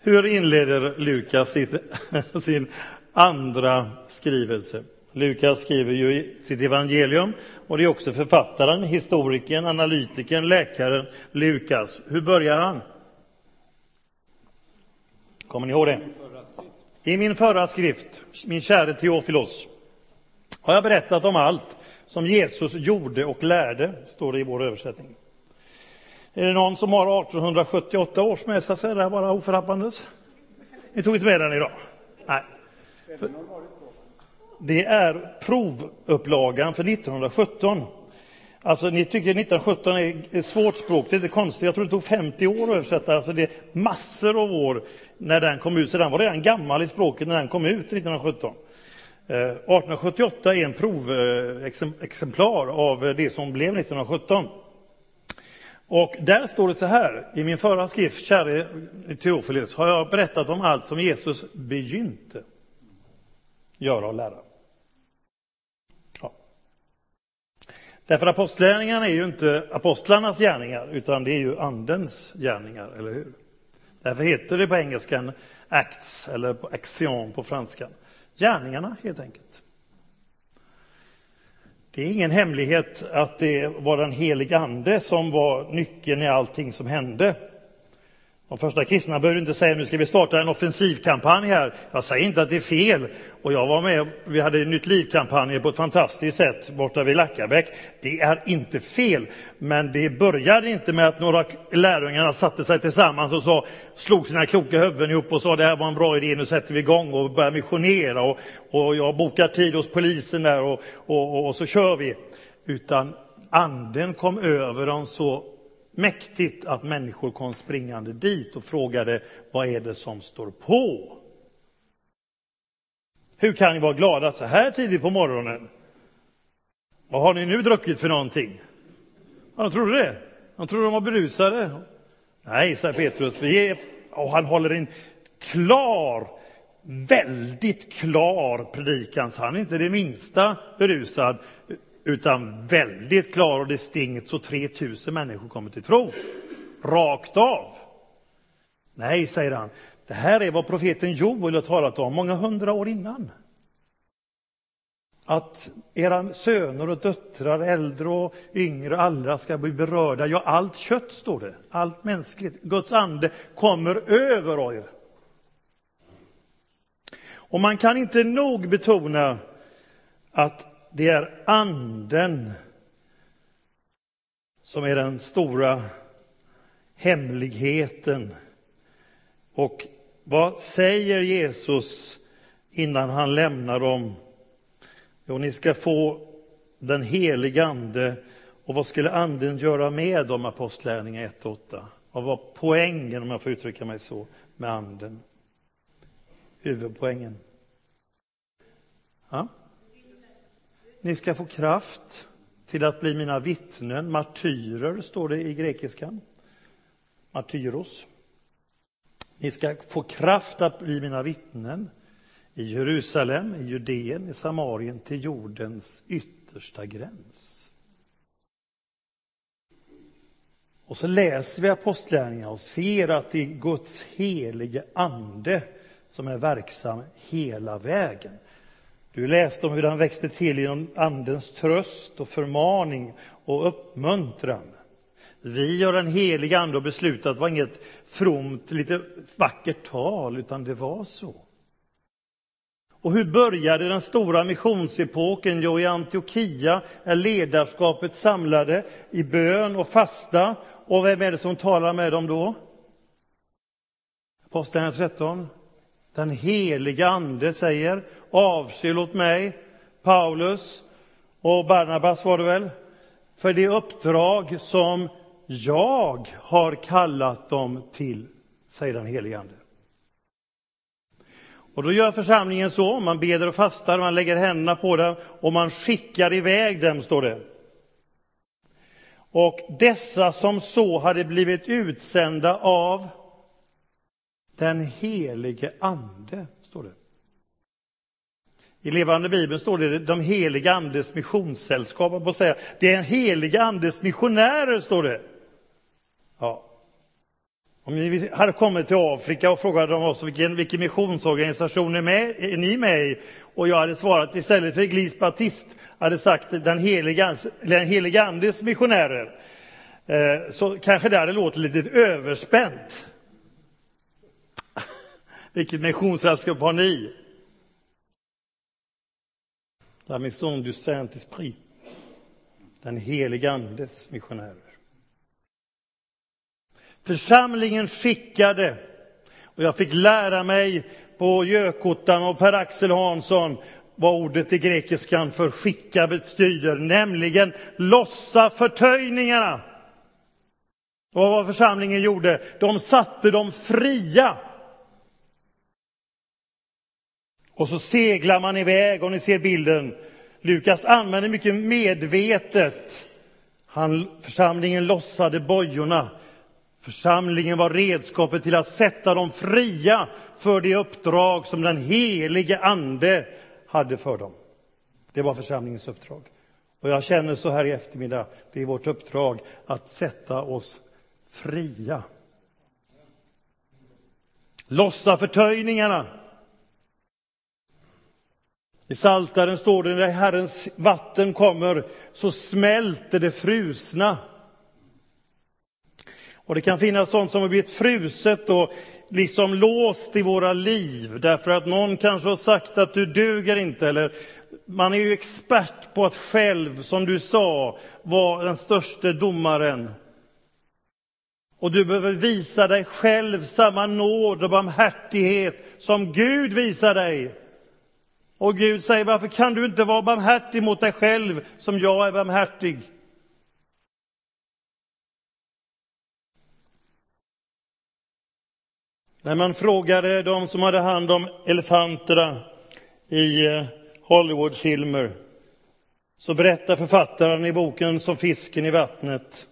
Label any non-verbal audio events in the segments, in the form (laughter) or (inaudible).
Hur inleder Lukas (laughs) sin andra skrivelse? Lukas skriver ju sitt evangelium och det är också författaren, historikern, analytikern, läkaren Lukas. Hur börjar han? Kommer ni ihåg det? I min förra skrift, min käre Teofilos, har jag berättat om allt som Jesus gjorde och lärde, står det i vår översättning. Är det någon som har 1878 års med sig, så är det bara oförhappandes. Ni tog inte med den idag? Nej. För det är provupplagan för 1917. Alltså, ni tycker 1917 är ett svårt språk, det är inte konstigt. Jag tror det tog 50 år att översätta. Alltså, det är massor av år när den kom ut, så den var redan gammal i språket när den kom ut 1917. 1878 eh, är en provexemplar eh, av det som blev 1917. Och där står det så här, i min förra skrift, käre Teofilis, har jag berättat om allt som Jesus begynte göra och lära. Ja. Därför apostlärningarna är ju inte apostlarnas gärningar, utan det är ju andens gärningar, eller hur? Därför heter det på engelskan acts, eller action på franskan. Gärningarna, helt enkelt. Det är ingen hemlighet att det var den helige Ande som var nyckeln i allting som hände. De första kristna behövde inte säga nu ska vi starta en offensivkampanj här. Jag säger inte att det är fel. Och jag var med, vi hade Nytt liv-kampanjer på ett fantastiskt sätt borta vid Lackabäck. Det är inte fel, men det började inte med att några lärjungarna satte sig tillsammans och sa, slog sina kloka huvuden ihop och sa det här var en bra idé, nu sätter vi igång och börjar missionera och, och jag bokar tid hos polisen där och, och, och, och så kör vi. Utan anden kom över dem så mäktigt att människor kom springande dit och frågade vad är det som står på? Hur kan ni vara glada så här tidigt på morgonen? Vad har ni nu druckit för någonting? Ja, de trodde det. De trodde de var berusade. Nej, säger Petrus, vi är... Och han håller en klar, väldigt klar predikan, så han är inte det minsta berusad, utan väldigt klar och distinkt så 3000 människor kommer till tro. Rakt av. Nej, säger han, det här är vad profeten Joel har talat om många hundra år innan. Att era söner och döttrar, äldre och yngre, alla ska bli berörda. Ja, allt kött, står det. Allt mänskligt. Guds ande kommer över er. Och man kan inte nog betona att det är anden som är den stora hemligheten. Och vad säger Jesus innan han lämnar dem? Jo, ni ska få den helige Ande. Och vad skulle Anden göra med dem, Apostlärningarna 1.8? Vad var poängen, om jag får uttrycka mig så, med Anden? Huvudpoängen. Ja? Ni ska få kraft till att bli mina vittnen, martyrer står det i grekiskan. Martyros. Ni ska få kraft att bli mina vittnen i Jerusalem, i Judeen, i Samarien, till jordens yttersta gräns. Och så läser vi Apostlagärningarna och ser att det är Guds helige ande som är verksam hela vägen. Du läste om hur han växte till genom Andens tröst och förmaning och uppmuntran. Vi och den heliga ande har beslutat, var inget fromt, lite vackert tal, utan det var så. Och hur började den stora missionsepoken? Jo, i Antiochia är ledarskapet samlade i bön och fasta. Och vem är det som talar med dem då? Apostlagärningarna 13. Den heliga ande säger avskyr åt mig, Paulus och Barnabas var det väl, för det uppdrag som jag har kallat dem till, säger den helige Ande. Och då gör församlingen så, man beder och fastar, man lägger händerna på dem och man skickar iväg dem, står det. Och dessa som så hade blivit utsända av den helige Ande, står det. I Levande Bibeln står det de heliga Andes missionssällskap. På säga. Det är en heliga Andes missionärer, står det. Ja. Om ni hade kommit till Afrika och frågat dem oss vilken, vilken missionsorganisation är, med, är ni med i? Och jag hade svarat istället för Glis Baptist, hade sagt den heliga, den heliga Andes missionärer. Eh, så kanske det hade låtit lite överspänt. Vilket missionssällskap har ni? La mission du Saint-Esprit. Den helige Andes missionärer. Församlingen skickade, och jag fick lära mig på Gökottan och Per-Axel Hansson vad ordet i grekiskan för skicka betyder, nämligen lossa förtöjningarna. Och vad församlingen gjorde? De satte dem fria. Och så seglar man iväg, och ni ser bilden. Lukas använder mycket medvetet. Han, församlingen lossade bojorna. Församlingen var redskapet till att sätta dem fria för det uppdrag som den helige Ande hade för dem. Det var församlingens uppdrag. Och jag känner så här i eftermiddag, det är vårt uppdrag att sätta oss fria. Lossa förtöjningarna. I Saltaren står det när Herrens vatten kommer så smälter det frusna. Och det kan finnas sånt som har blivit fruset och liksom låst i våra liv därför att någon kanske har sagt att du duger inte eller man är ju expert på att själv, som du sa, vara den största domaren. Och du behöver visa dig själv samma nåd och barmhärtighet som Gud visar dig. Och Gud säger, varför kan du inte vara barmhärtig mot dig själv som jag är barmhärtig? När man frågade de som hade hand om elefanterna i eh, Hollywoodfilmer så berättar författaren i boken Som fisken i vattnet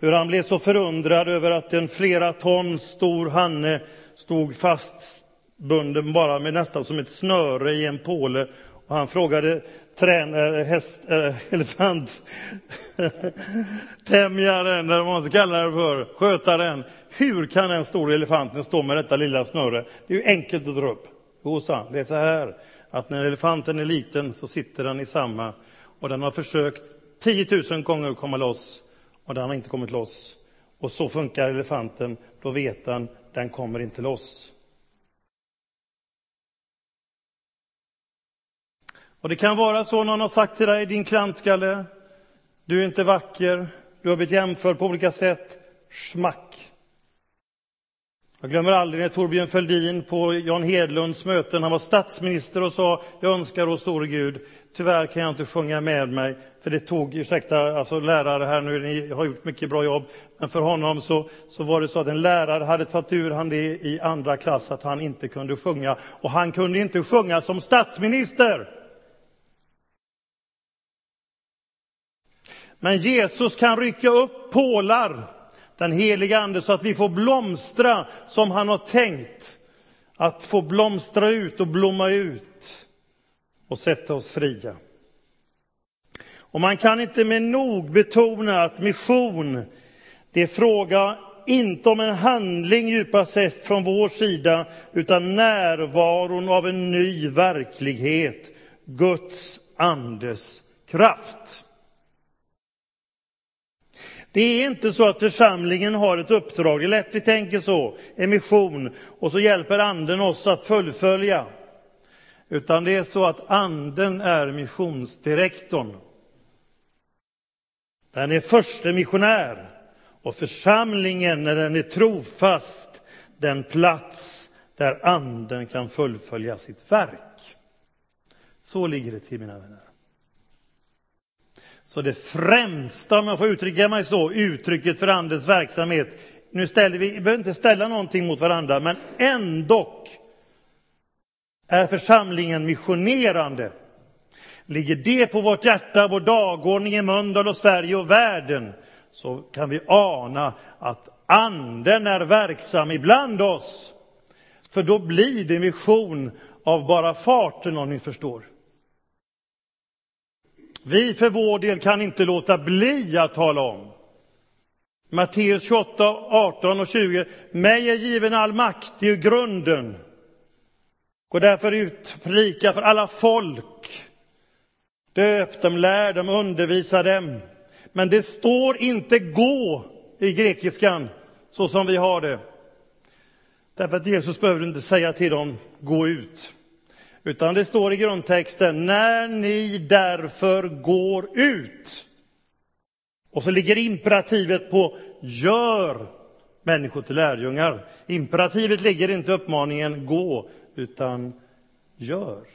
hur han blev så förundrad över att en flera ton stor hanne stod fast bunden bara med nästan som ett snöre i en påle. Och han frågade tränare, eh, häst, äh, (laughs) elefant, tämjaren, eller vad man ska kalla det för, skötaren. Hur kan den stora elefanten stå med detta lilla snöre? Det är ju enkelt att dra upp. Jo, sa det är så här att när elefanten är liten så sitter den i samma och den har försökt 10 000 gånger att komma loss och den har inte kommit loss. Och så funkar elefanten, då vet den, den kommer inte loss. Och det kan vara så någon har sagt till dig, din klantskalle, du är inte vacker, du har blivit jämförd på olika sätt. Schmack. Jag glömmer aldrig när Torbjörn Fälldin på Jan Hedlunds möten, han var statsminister och sa, jag önskar och store Gud, tyvärr kan jag inte sjunga med mig, för det tog, ursäkta, alltså lärare här nu, ni har gjort mycket bra jobb, men för honom så, så var det så att en lärare hade tagit ur han det i andra klass, att han inte kunde sjunga, och han kunde inte sjunga som statsminister. Men Jesus kan rycka upp pålar, den heliga Ande, så att vi får blomstra som han har tänkt. Att få blomstra ut och blomma ut och sätta oss fria. Och man kan inte med nog betona att mission, det är fråga inte om en handling djupast sett från vår sida, utan närvaron av en ny verklighet, Guds andes kraft. Det är inte så att församlingen har ett uppdrag, det är lätt vi tänker så, en mission, och så hjälper anden oss att fullfölja. Utan det är så att anden är missionsdirektorn. Den är förste missionär och församlingen, när den är trofast, den plats där anden kan fullfölja sitt verk. Så ligger det till, mina vänner. Så det främsta, om jag får uttrycka mig så, uttrycket för andens verksamhet, nu ställer vi, vi behöver inte ställa någonting mot varandra, men ändock är församlingen missionerande. Ligger det på vårt hjärta, vår dagordning i Mölndal och Sverige och världen, så kan vi ana att anden är verksam ibland oss. För då blir det mission av bara farten, om ni förstår. Vi för vår del kan inte låta bli att tala om Matteus 28, 18 och 20. Mig är given all makt, det är grunden. Gå därför ut, predika för alla folk. Döp dem, lär dem, undervisa dem. Men det står inte gå i grekiskan, så som vi har det. Därför att Jesus behöver inte säga till dem, gå ut. Utan det står i grundtexten, när ni därför går ut. Och så ligger imperativet på gör människor till lärjungar. Imperativet ligger inte i uppmaningen gå, utan gör.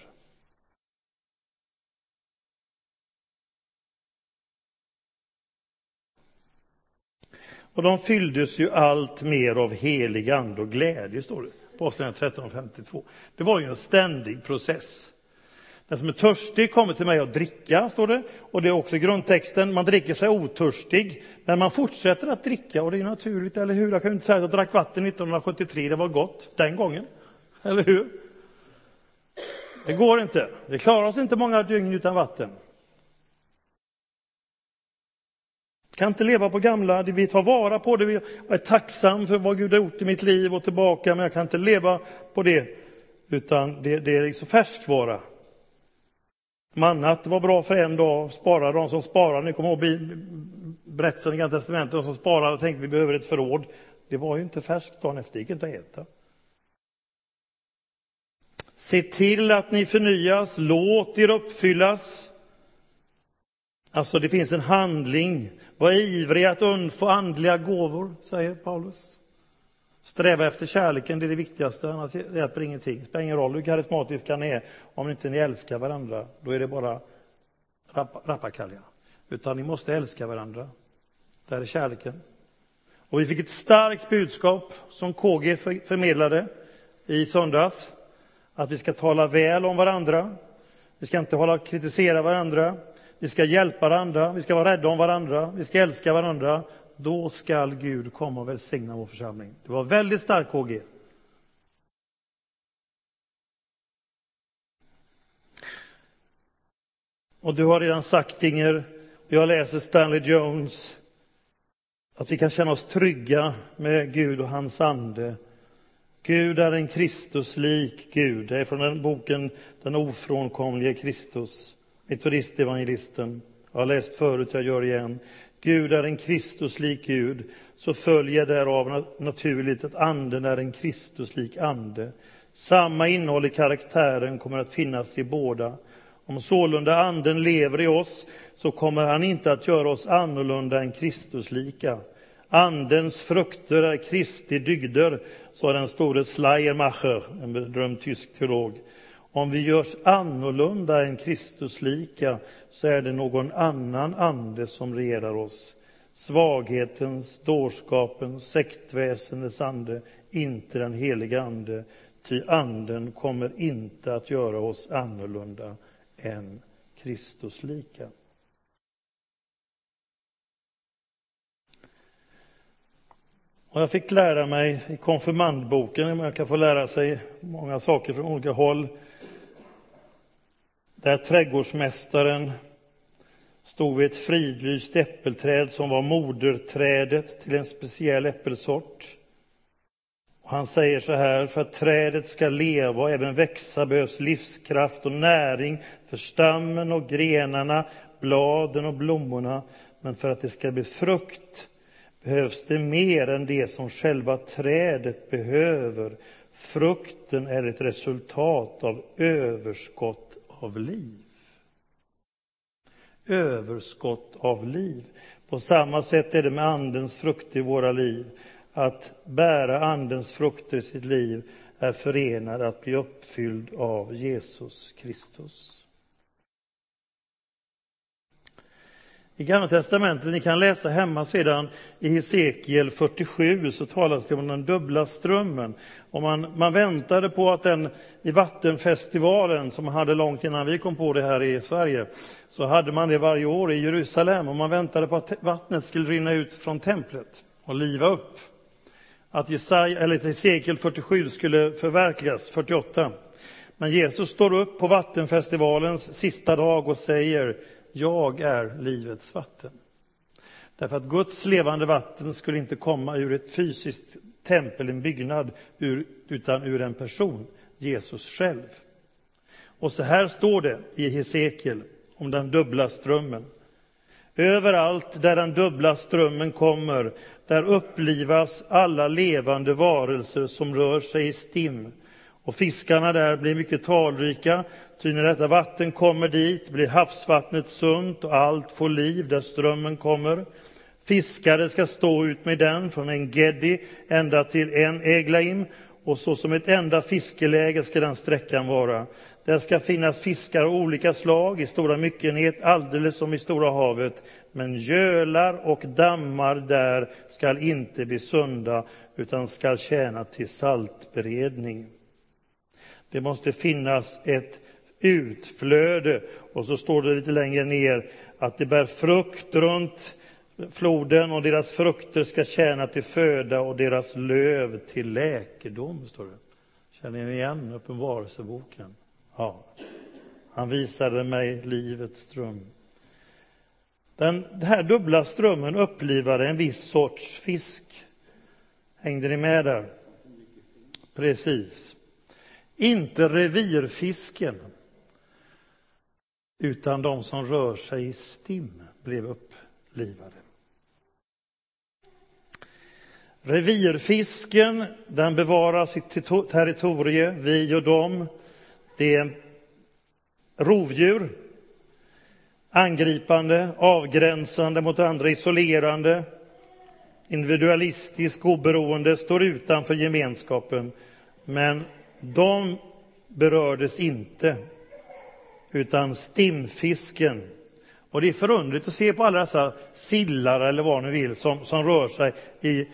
Och de fylldes ju allt mer av helig ande och glädje, står det Avslöjandet 13.52. Det var ju en ständig process. Den som är törstig kommer till mig att dricka, står det. Och det är också grundtexten. Man dricker sig otörstig, men man fortsätter att dricka och det är naturligt, eller hur? Jag kan ju inte säga att jag drack vatten 1973, det var gott den gången. Eller hur? Det går inte. Det klarar oss inte många dygn utan vatten. Kan inte leva på gamla, vi tar vara på det, jag är tacksam för vad Gud har gjort i mitt liv och tillbaka, men jag kan inte leva på det, utan det, det är liksom färskvara. Mannat var bra för en dag, spara de som sparar, ni kommer ihåg berättelsen i Gamla testamentet, de som sparade tänkte vi behöver ett förråd. Det var ju inte färskt dagen efter, det gick inte att äta. Se till att ni förnyas, låt er uppfyllas Alltså det finns en handling. Var ivrig att undfå andliga gåvor, säger Paulus. Sträva efter kärleken, det är det viktigaste, annars hjälper ingenting. Det spelar ingen roll hur karismatiska ni är, om inte ni älskar varandra, då är det bara rappakalja. Utan ni måste älska varandra. Där är kärleken. Och vi fick ett starkt budskap som KG förmedlade i söndags. Att vi ska tala väl om varandra. Vi ska inte hålla kritisera varandra. Vi ska hjälpa varandra, vi ska vara rädda om varandra, vi ska älska varandra. Då skall Gud komma och välsigna vår församling. Det var väldigt starkt, KG. Och du har redan sagt, Inger, jag läser Stanley Jones, att vi kan känna oss trygga med Gud och hans ande. Gud är en Kristuslik Gud. Det är från den boken Den ofrånkomlige Kristus metodistevangelisten. Jag har läst förut, jag gör igen. Gud är en Kristuslik Gud, så följer därav naturligt att anden är en Kristuslik ande. Samma innehåll i karaktären kommer att finnas i båda. Om sålunda anden lever i oss, så kommer han inte att göra oss annorlunda än Kristuslika. Andens frukter är Kristi dygder, sa den store Schleiermacher, en berömd tysk teolog. Om vi görs annorlunda än Kristuslika så är det någon annan ande som regerar oss. Svaghetens, dårskapens, sektväsendets ande, inte den heliga ande. Ty anden kommer inte att göra oss annorlunda än Kristuslika. Och jag fick lära mig i konfirmandboken, man kan få lära sig många saker från olika håll, där trädgårdsmästaren stod vid ett fridlyst äppelträd som var moderträdet till en speciell äppelsort. Och han säger så här, för att trädet ska leva och även växa behövs livskraft och näring för stammen och grenarna, bladen och blommorna. Men för att det ska bli frukt behövs det mer än det som själva trädet behöver. Frukten är ett resultat av överskott av liv. Överskott av liv. På samma sätt är det med Andens frukt i våra liv. Att bära Andens frukter i sitt liv är förenad att bli uppfylld av Jesus Kristus. I Gamla testamentet, ni kan läsa hemma sedan i Hesekiel 47, så talas det om den dubbla strömmen. Och man, man väntade på att den i vattenfestivalen, som man hade långt innan vi kom på det här i Sverige, så hade man det varje år i Jerusalem och man väntade på att vattnet skulle rinna ut från templet och liva upp. Att Jesaja, eller Hesekiel 47 skulle förverkligas, 48. Men Jesus står upp på vattenfestivalens sista dag och säger jag är livets vatten. Därför att Guds levande vatten skulle inte komma ur ett fysiskt tempel, en byggnad, utan ur en person, Jesus själv. Och så här står det i Hesekiel om den dubbla strömmen. Överallt där den dubbla strömmen kommer, där upplivas alla levande varelser som rör sig i stim. Och fiskarna där blir mycket talrika, ty när detta vatten kommer dit blir havsvattnet sunt och allt får liv där strömmen kommer. Fiskare ska stå ut med den från en Gedi ända till en Eglaim, och så som ett enda fiskeläge ska den sträckan vara. Där ska finnas fiskar av olika slag i stora myckenhet, alldeles som i Stora havet. Men gölar och dammar där skall inte bli sunda, utan skall tjäna till saltberedning. Det måste finnas ett utflöde. Och så står det lite längre ner att det bär frukt runt floden och deras frukter ska tjäna till föda och deras löv till läkedom, står det. Känner ni igen Uppenbarelseboken? Ja. Han visade mig livets ström. Den, den här dubbla strömmen upplivade en viss sorts fisk. Hängde ni med där? Precis. Inte revirfisken, utan de som rör sig i stim blev upplivade. Revirfisken, den bevarar sitt territorium, vi och dem. Det är rovdjur, angripande, avgränsande mot andra, isolerande, individualistisk, oberoende, står utanför gemenskapen. Men de berördes inte, utan stimfisken. Och det är förundligt att se på alla dessa sillar, eller vad ni vill, som, som rör sig i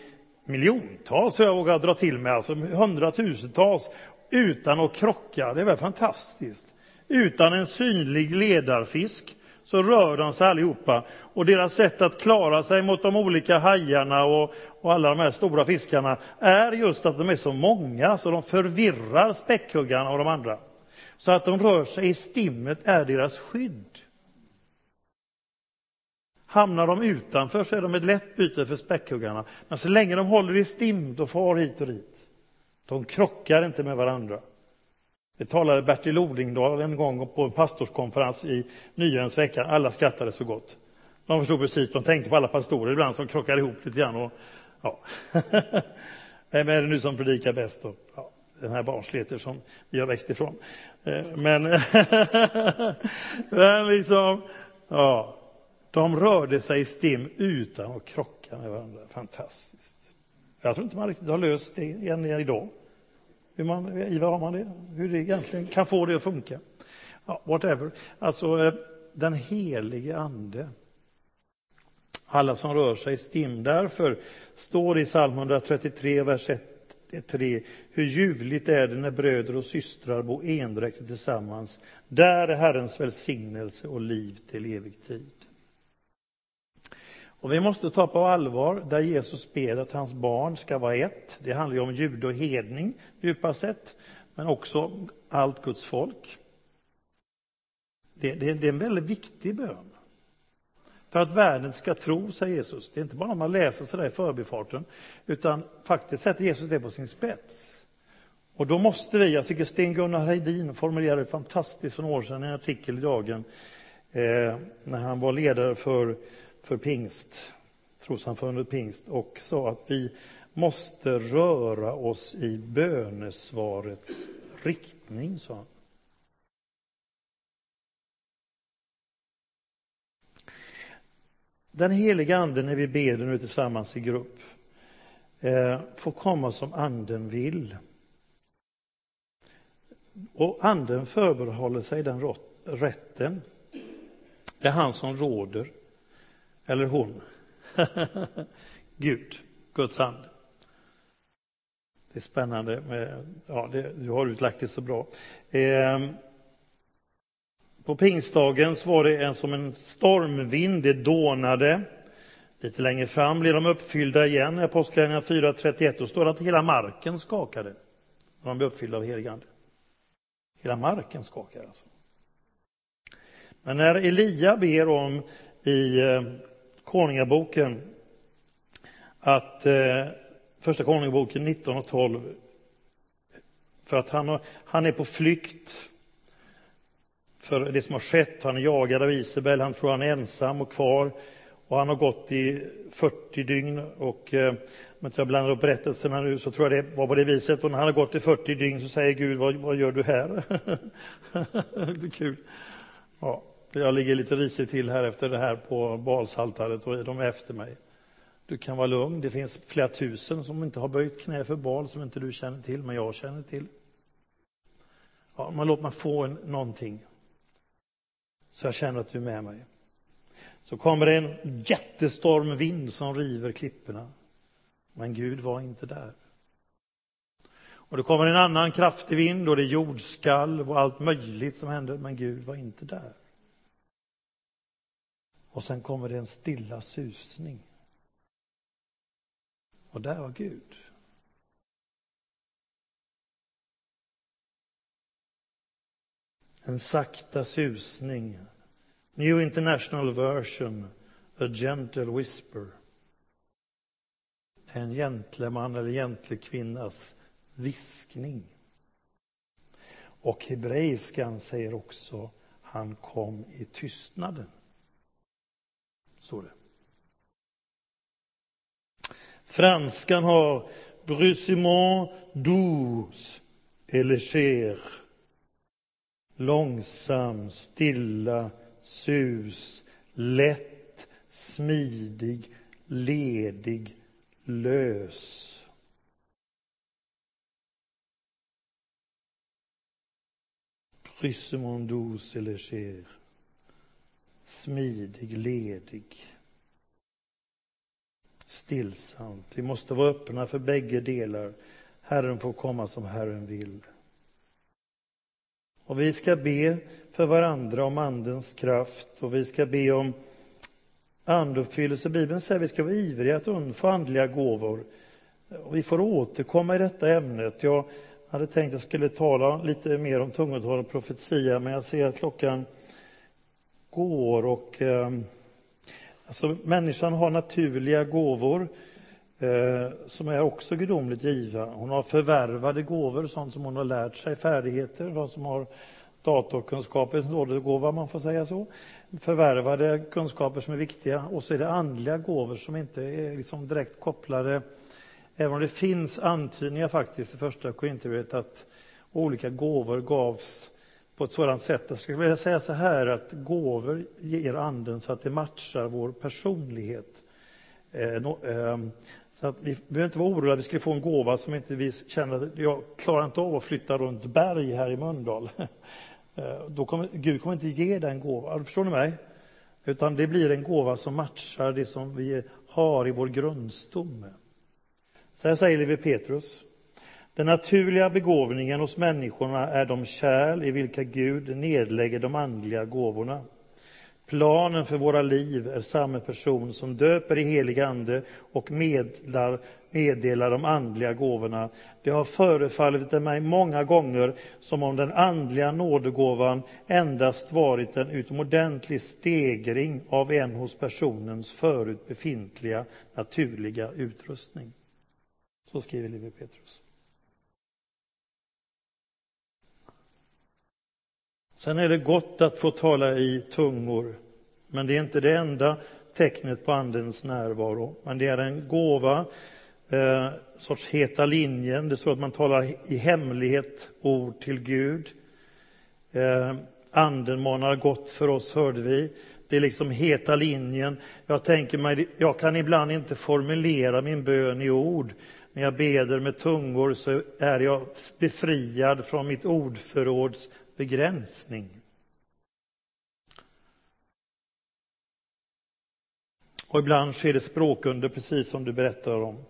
miljontals, jag vågar dra till med, alltså hundratusentals, utan att krocka. Det är väl fantastiskt? Utan en synlig ledarfisk så rör de sig allihopa. Och deras sätt att klara sig mot de olika hajarna och, och alla de här stora fiskarna är just att de är så många så de förvirrar späckhuggarna och de andra. Så att de rör sig i stimmet är deras skydd. Hamnar de utanför så är de ett lätt byte för späckhuggarna. Men så länge de håller i stim, då far hit och dit. De krockar inte med varandra. Det talade Bertil Odingdal en gång på en pastorskonferens i Nyhemsveckan. Alla skrattade så gott. De förstod precis, de tänkte på alla pastorer ibland som krockar ihop lite grann. Och, ja. (laughs) Vem är det nu som predikar bäst? Och, Ja, den här barnsligheten som vi har växt ifrån. Eh, men, (laughs) men liksom, ja, de rörde sig i stim utan att krocka med varandra. Fantastiskt. Jag tror inte man riktigt har löst det än idag. Hur man, Ivar, har man det? Hur det egentligen kan få det att funka? Ja, whatever. Alltså, eh, den helige Ande. Alla som rör sig i stim. Därför står det i psalm 133, vers 1 3. Hur ljuvligt är det när bröder och systrar bor endräktigt tillsammans. Där är Herrens välsignelse och liv till evig tid. Och vi måste ta på allvar där Jesus ber att hans barn ska vara ett. Det handlar ju om jude och hedning djupast sett, men också allt Guds folk. Det, det, det är en väldigt viktig bön. För att världen ska tro, säger Jesus. Det är inte bara om man läser sådär i förbifarten, utan faktiskt sätter Jesus det på sin spets. Och då måste vi, jag tycker Sten-Gunnar Heidin formulerade fantastiskt för några år sedan i en artikel i Dagen, eh, när han var ledare för för pingst, trossamfundet pingst, och sa att vi måste röra oss i bönesvarets riktning, sa han. Den heliga Ande, när vi ber nu tillsammans i grupp, eh, får komma som Anden vill. Och Anden förbehåller sig den rätten. Det är han som råder. Eller hon. (laughs) Gud, Guds hand. Det är spännande. Med, ja, det, du har utlagt det så bra. Eh, på pingstdagen var det en, som en stormvind, det dånade. Lite längre fram blev de uppfyllda igen, i Apostlagärningarna 4.31. Då står det att hela marken skakade. När de blev uppfyllda av helig ande. Hela marken skakade alltså. Men när Elia ber om i eh, Konungaboken att eh, Första Konungaboken 19 och 12 för att han, har, han är på flykt för det som har skett. Han är jagad av Isabel, han tror han är ensam och kvar. Och han har gått i 40 dygn och eh, om jag blandar upp berättelserna nu så tror jag det var på det viset. Och när han har gått i 40 dygn så säger Gud, vad, vad gör du här? (laughs) det är kul. Ja, jag ligger lite risigt till här efter det här på balsaltaret och de är efter mig. Du kan vara lugn, det finns flera tusen som inte har böjt knä för bal som inte du känner till, men jag känner till. Ja, men låt mig få en, någonting så jag känner att du är med mig. Så kommer det en jättestormvind som river klipporna. Men Gud var inte där. Och det kommer en annan kraftig vind och det är jordskalv och allt möjligt som händer, men Gud var inte där. Och sen kommer det en stilla susning. Och där var Gud. En sakta susning. New International Version, A Gentle Whisper. En gentleman eller gentlekvinnas viskning. Och hebreiskan säger också, han kom i tystnaden. Står det. Franskan har brusement douce et léger. Långsam, stilla, sus, lätt, smidig, ledig, lös. Brusement douce et léger. Smidig, ledig stillsamt. Vi måste vara öppna för bägge delar. Herren får komma som Herren vill. Och vi ska be för varandra om Andens kraft och vi ska be om anduppfyllelse. Bibeln säger att vi ska vara ivriga att undfå andliga gåvor. Och vi får återkomma i detta ämnet. Jag hade tänkt att jag skulle tala lite mer om tungotal och profetia, men jag ser att klockan går och eh, Alltså, människan har naturliga gåvor eh, som är också gudomligt givna. Hon har förvärvade gåvor, sånt som hon har lärt sig, färdigheter, de som har datorkunskapens nådegåva, man får säga så. Förvärvade kunskaper som är viktiga. Och så är det andliga gåvor som inte är liksom direkt kopplade, även om det finns antydningar faktiskt i första Korinthierbrevet att olika gåvor gavs på ett sådant sätt. Jag skulle vilja säga så här att gåvor ger anden så att det matchar vår personlighet. Eh, ehm, så att vi behöver inte vara oroliga att vi skulle få en gåva som inte vi känner att jag klarar inte av att flytta runt berg här i Mölndal. (laughs) Eh, då kommer, Gud kommer inte ge den gåvan, förstår ni mig? Utan det blir en gåva som matchar det som vi har i vår grundstomme. Så här säger Levi Petrus. Den naturliga begåvningen hos människorna är de kärl i vilka Gud nedlägger de andliga gåvorna. Planen för våra liv är samma person som döper i helig ande och medlar, meddelar de andliga gåvorna. Det har förefallit mig många gånger som om den andliga nådegåvan endast varit en utomordentlig stegring av en hos personens förut befintliga naturliga utrustning. Så skriver Livi Petrus. Sen är det gott att få tala i tungor, men det är inte det enda tecknet på Andens närvaro. Men det är en gåva, eh, sorts heta linjen. Det står att man talar i hemlighet ord till Gud. Eh, anden manar gott för oss, hörde vi. Det är liksom heta linjen. Jag tänker mig, jag kan ibland inte formulera min bön i ord. När jag beder med tungor så är jag befriad från mitt ordförråds begränsning. Och ibland sker det språkunder, precis som du berättar om.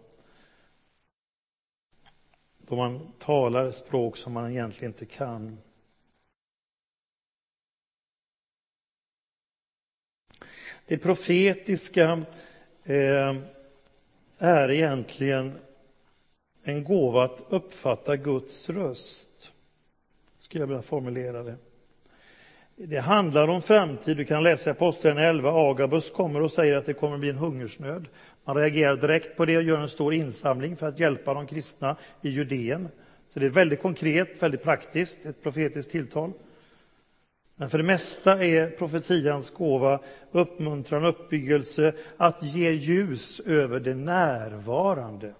Då man talar språk som man egentligen inte kan. Det profetiska eh, är egentligen en gåva att uppfatta Guds röst skulle jag vilja formulera det. Det handlar om framtid. Du kan läsa i Apostlagärningarna 11. Agabus kommer och säger att det kommer att bli en hungersnöd. Man reagerar direkt på det och gör en stor insamling för att hjälpa de kristna i Judeen. Så det är väldigt konkret, väldigt praktiskt, ett profetiskt tilltal. Men för det mesta är profetians gåva uppmuntran, uppbyggelse, att ge ljus över det närvarande.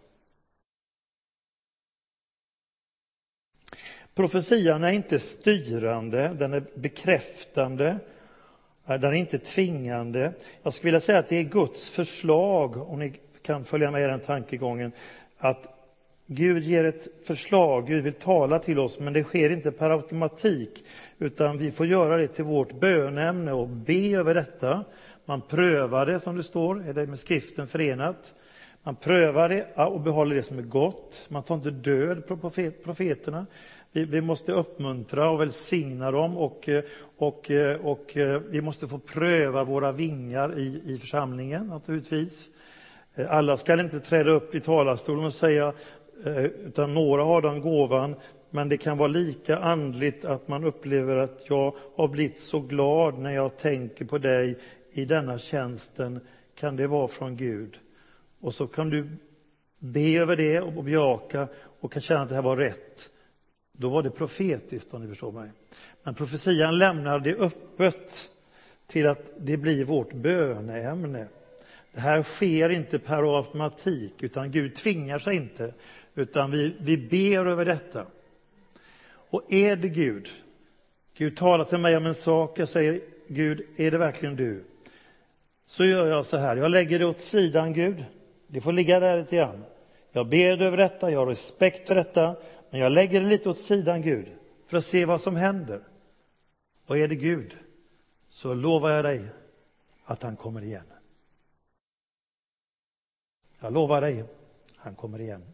Profetian är inte styrande, den är bekräftande, eh, den är inte tvingande. Jag skulle vilja säga att det är Guds förslag, om ni kan följa med i den tankegången, att Gud ger ett förslag, Gud vill tala till oss, men det sker inte per automatik, utan vi får göra det till vårt bönämne och be över detta. Man prövar det, som det står, är det med skriften förenat. Man prövar det och behåller det som är gott. Man tar inte död på profeterna. Vi, vi måste uppmuntra och välsigna dem och, eh, och, eh, och, eh, vi måste få pröva våra vingar i, i församlingen naturligtvis. Alla ska inte träda upp i talarstolen och säga, utan några har den gåvan, men det kan vara lika andligt att man upplever att jag har blivit så glad när jag tänker på dig i denna tjänsten. Kan det vara från Gud? Och så kan du be över det och bejaka och kan känna att det här var rätt. Då var det profetiskt, om ni förstår mig. Men profetian lämnar det öppet till att det blir vårt böneämne. Det här sker inte per automatik, utan Gud tvingar sig inte, utan vi, vi ber över detta. Och är det Gud, Gud talar till mig om en sak, jag säger Gud, är det verkligen du? Så gör jag så här, jag lägger det åt sidan Gud, det får ligga där lite grann. Jag ber över detta, jag har respekt för detta, men jag lägger det lite åt sidan Gud för att se vad som händer. Och är det Gud, så lovar jag dig att han kommer igen. Jag lovar dig, han kommer igen.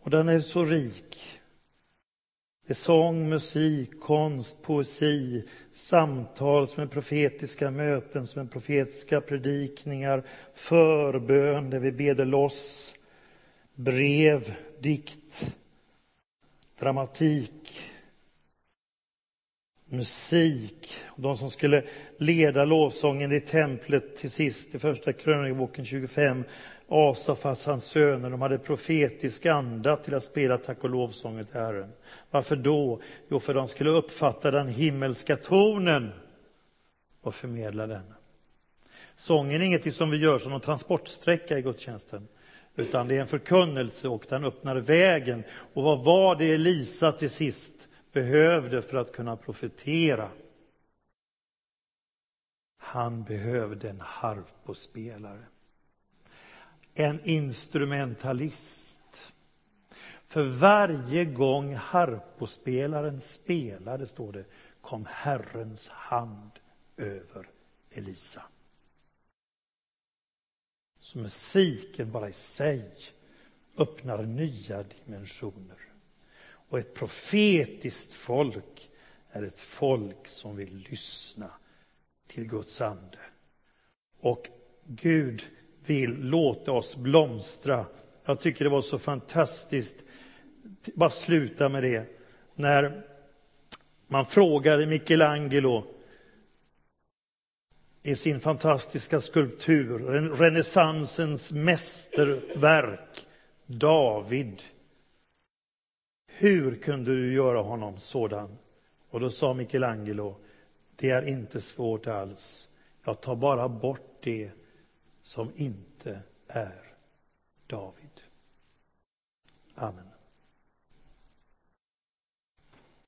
Och den är så rik. Det är sång, musik, konst, poesi, samtal som är profetiska möten, som är profetiska predikningar, förbön där vi beder loss, brev, dikt, dramatik, musik. De som skulle leda lovsången i templet till sist i första krönikeboken 25 Asafas, hans söner, de hade profetisk anda till att spela tack och lovsånger till Herren. Varför då? Jo, för de skulle uppfatta den himmelska tonen och förmedla den. Sången är ingenting som vi gör som en transportsträcka i gudstjänsten, utan det är en förkunnelse och den öppnar vägen. Och vad var det Elisa till sist behövde för att kunna profetera? Han behövde en harpospelare en instrumentalist. För varje gång harpospelaren spelade, står det, kom Herrens hand över Elisa. Så musiken bara i sig öppnar nya dimensioner. Och ett profetiskt folk är ett folk som vill lyssna till Guds ande. Och Gud vill låta oss blomstra. Jag tycker det var så fantastiskt, bara sluta med det, när man frågade Michelangelo i sin fantastiska skulptur, renässansens mästerverk, David. Hur kunde du göra honom sådan? Och då sa Michelangelo, det är inte svårt alls. Jag tar bara bort det som inte är David. Amen.